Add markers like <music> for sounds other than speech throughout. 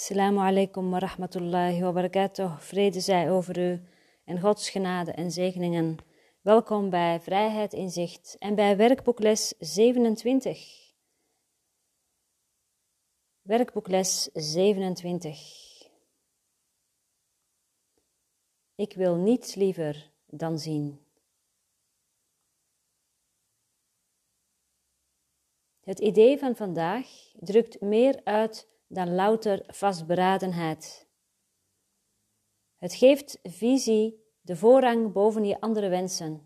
Assalamu alaikum wa rahmatullahi wa barakatuh. Vrede zij over u en Gods genade en zegeningen. Welkom bij Vrijheid in Zicht en bij werkboekles 27. Werkboekles 27. Ik wil niets liever dan zien. Het idee van vandaag drukt meer uit dan louter vastberadenheid. Het geeft visie de voorrang boven je andere wensen.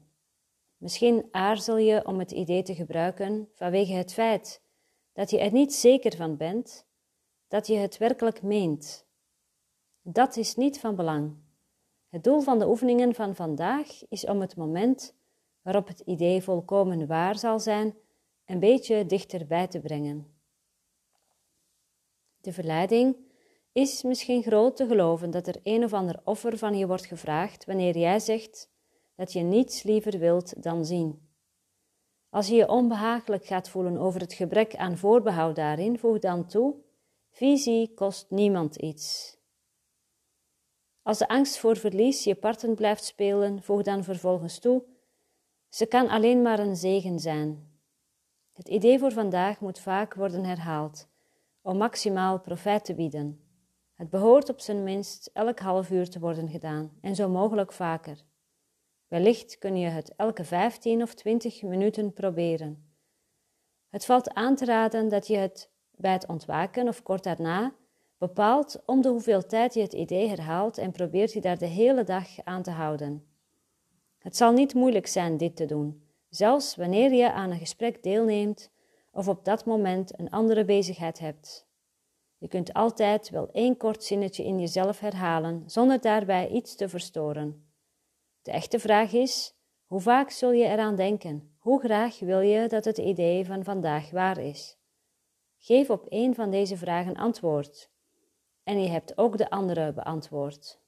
Misschien aarzel je om het idee te gebruiken vanwege het feit dat je er niet zeker van bent dat je het werkelijk meent. Dat is niet van belang. Het doel van de oefeningen van vandaag is om het moment waarop het idee volkomen waar zal zijn, een beetje dichterbij te brengen. De verleiding is misschien groot te geloven dat er een of ander offer van je wordt gevraagd wanneer jij zegt dat je niets liever wilt dan zien. Als je je onbehagelijk gaat voelen over het gebrek aan voorbehoud daarin, voeg dan toe: visie kost niemand iets. Als de angst voor verlies je parten blijft spelen, voeg dan vervolgens toe: ze kan alleen maar een zegen zijn. Het idee voor vandaag moet vaak worden herhaald om maximaal profijt te bieden. Het behoort op zijn minst elk half uur te worden gedaan en zo mogelijk vaker. Wellicht kun je het elke 15 of 20 minuten proberen. Het valt aan te raden dat je het bij het ontwaken of kort daarna bepaalt om de hoeveel tijd je het idee herhaalt en probeert je daar de hele dag aan te houden. Het zal niet moeilijk zijn dit te doen, zelfs wanneer je aan een gesprek deelneemt of op dat moment een andere bezigheid hebt. Je kunt altijd wel één kort zinnetje in jezelf herhalen zonder daarbij iets te verstoren. De echte vraag is: hoe vaak zul je eraan denken? Hoe graag wil je dat het idee van vandaag waar is? Geef op één van deze vragen antwoord. En je hebt ook de andere beantwoord.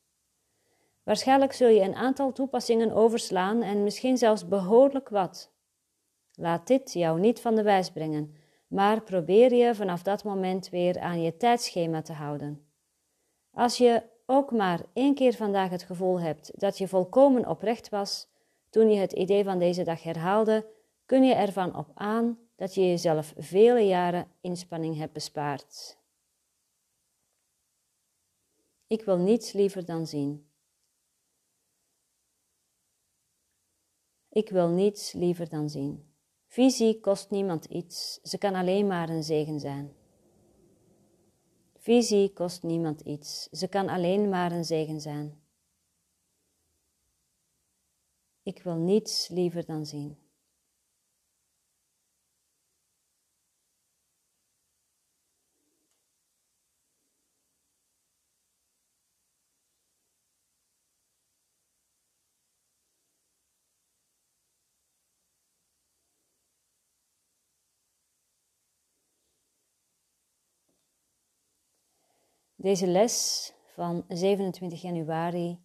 Waarschijnlijk zul je een aantal toepassingen overslaan en misschien zelfs behoorlijk wat. Laat dit jou niet van de wijs brengen, maar probeer je vanaf dat moment weer aan je tijdschema te houden. Als je ook maar één keer vandaag het gevoel hebt dat je volkomen oprecht was toen je het idee van deze dag herhaalde, kun je ervan op aan dat je jezelf vele jaren inspanning hebt bespaard. Ik wil niets liever dan zien. Ik wil niets liever dan zien. Visie kost niemand iets, ze kan alleen maar een zegen zijn. Visie kost niemand iets, ze kan alleen maar een zegen zijn. Ik wil niets liever dan zien. Deze les van 27 januari,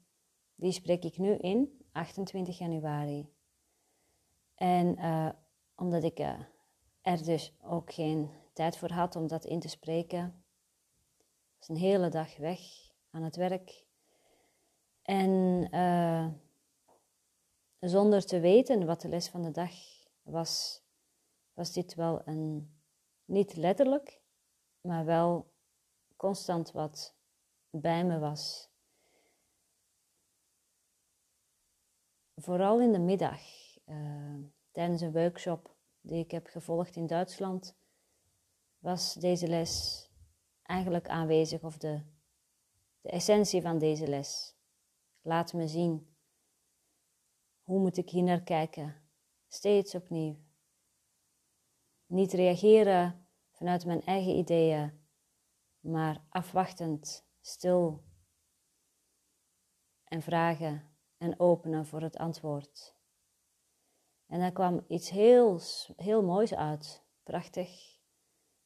die spreek ik nu in, 28 januari. En uh, omdat ik uh, er dus ook geen tijd voor had om dat in te spreken, was een hele dag weg aan het werk. En uh, zonder te weten wat de les van de dag was, was dit wel een, niet letterlijk, maar wel constant wat bij me was. Vooral in de middag, uh, tijdens een workshop die ik heb gevolgd in Duitsland, was deze les eigenlijk aanwezig, of de, de essentie van deze les. Laat me zien. Hoe moet ik hier naar kijken? Steeds opnieuw. Niet reageren vanuit mijn eigen ideeën, maar afwachtend, stil en vragen en openen voor het antwoord. En daar kwam iets heel, heel moois uit, prachtig,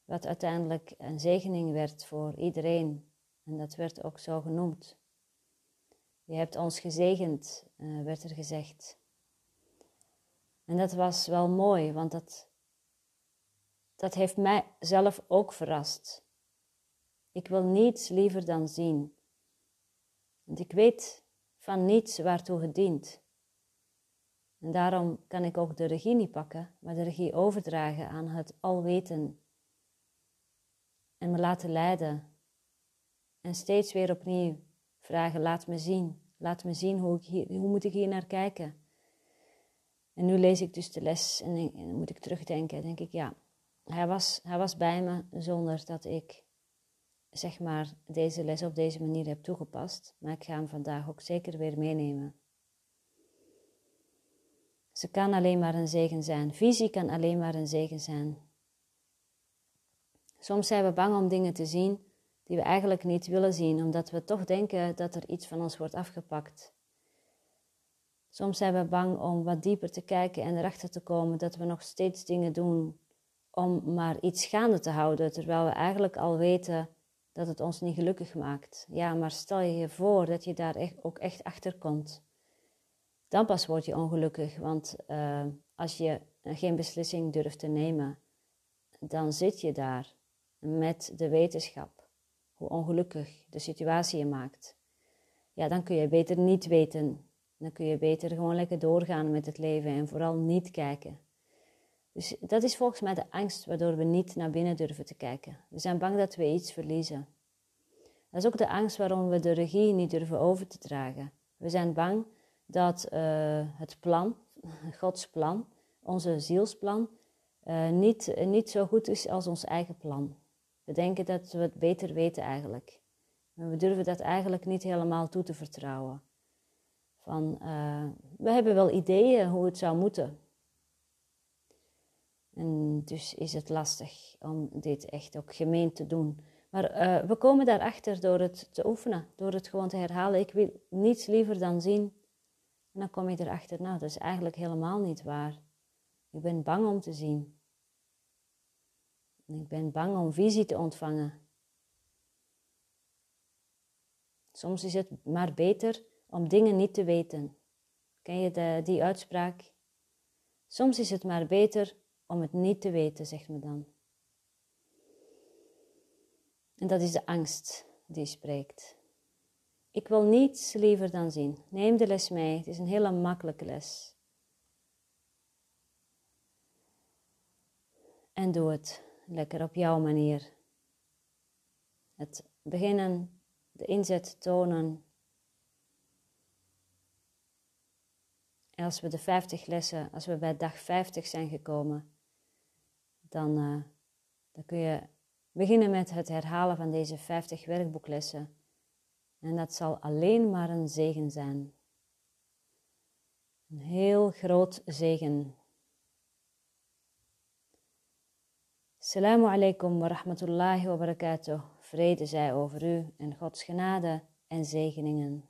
wat uiteindelijk een zegening werd voor iedereen. En dat werd ook zo genoemd. Je hebt ons gezegend, uh, werd er gezegd. En dat was wel mooi, want dat, dat heeft mij zelf ook verrast. Ik wil niets liever dan zien. Want ik weet van niets waartoe het dient. En daarom kan ik ook de regie niet pakken, maar de regie overdragen aan het alweten. En me laten leiden. En steeds weer opnieuw vragen, laat me zien. Laat me zien hoe, ik hier, hoe moet ik hier naar kijken. En nu lees ik dus de les en, dan moet ik terugdenken. denk ik, ja, hij was, hij was bij me zonder dat ik zeg maar deze les op deze manier heb toegepast. Maar ik ga hem vandaag ook zeker weer meenemen. Ze kan alleen maar een zegen zijn. Visie kan alleen maar een zegen zijn. Soms zijn we bang om dingen te zien die we eigenlijk niet willen zien, omdat we toch denken dat er iets van ons wordt afgepakt. Soms zijn we bang om wat dieper te kijken en erachter te komen dat we nog steeds dingen doen om maar iets gaande te houden, terwijl we eigenlijk al weten dat het ons niet gelukkig maakt. Ja, maar stel je je voor dat je daar echt, ook echt achter komt. Dan pas word je ongelukkig, want uh, als je geen beslissing durft te nemen, dan zit je daar met de wetenschap, hoe ongelukkig de situatie je maakt. Ja, dan kun je beter niet weten. Dan kun je beter gewoon lekker doorgaan met het leven en vooral niet kijken. Dus dat is volgens mij de angst waardoor we niet naar binnen durven te kijken. We zijn bang dat we iets verliezen. Dat is ook de angst waarom we de regie niet durven over te dragen. We zijn bang dat uh, het plan, <laughs> Gods plan, onze zielsplan, uh, niet, niet zo goed is als ons eigen plan. We denken dat we het beter weten eigenlijk. Maar we durven dat eigenlijk niet helemaal toe te vertrouwen. Van, we hebben wel ideeën hoe het zou moeten. En dus is het lastig om dit echt ook gemeen te doen. Maar uh, we komen daarachter door het te oefenen, door het gewoon te herhalen. Ik wil niets liever dan zien. En dan kom je erachter, nou, dat is eigenlijk helemaal niet waar. Ik ben bang om te zien. Ik ben bang om visie te ontvangen. Soms is het maar beter om dingen niet te weten. Ken je de, die uitspraak? Soms is het maar beter om het niet te weten, zegt me dan. En dat is de angst die spreekt. Ik wil niets liever dan zien. Neem de les mee. Het is een hele makkelijke les. En doe het lekker op jouw manier. Het beginnen, de inzet tonen. En als we de 50 lessen, als we bij dag 50 zijn gekomen, dan, uh, dan kun je beginnen met het herhalen van deze 50 werkboeklessen. En dat zal alleen maar een zegen zijn. Een heel groot zegen. Assalamu alaikum wa rahmatullahi wa barakatuh. Vrede zij over u en Gods genade en zegeningen.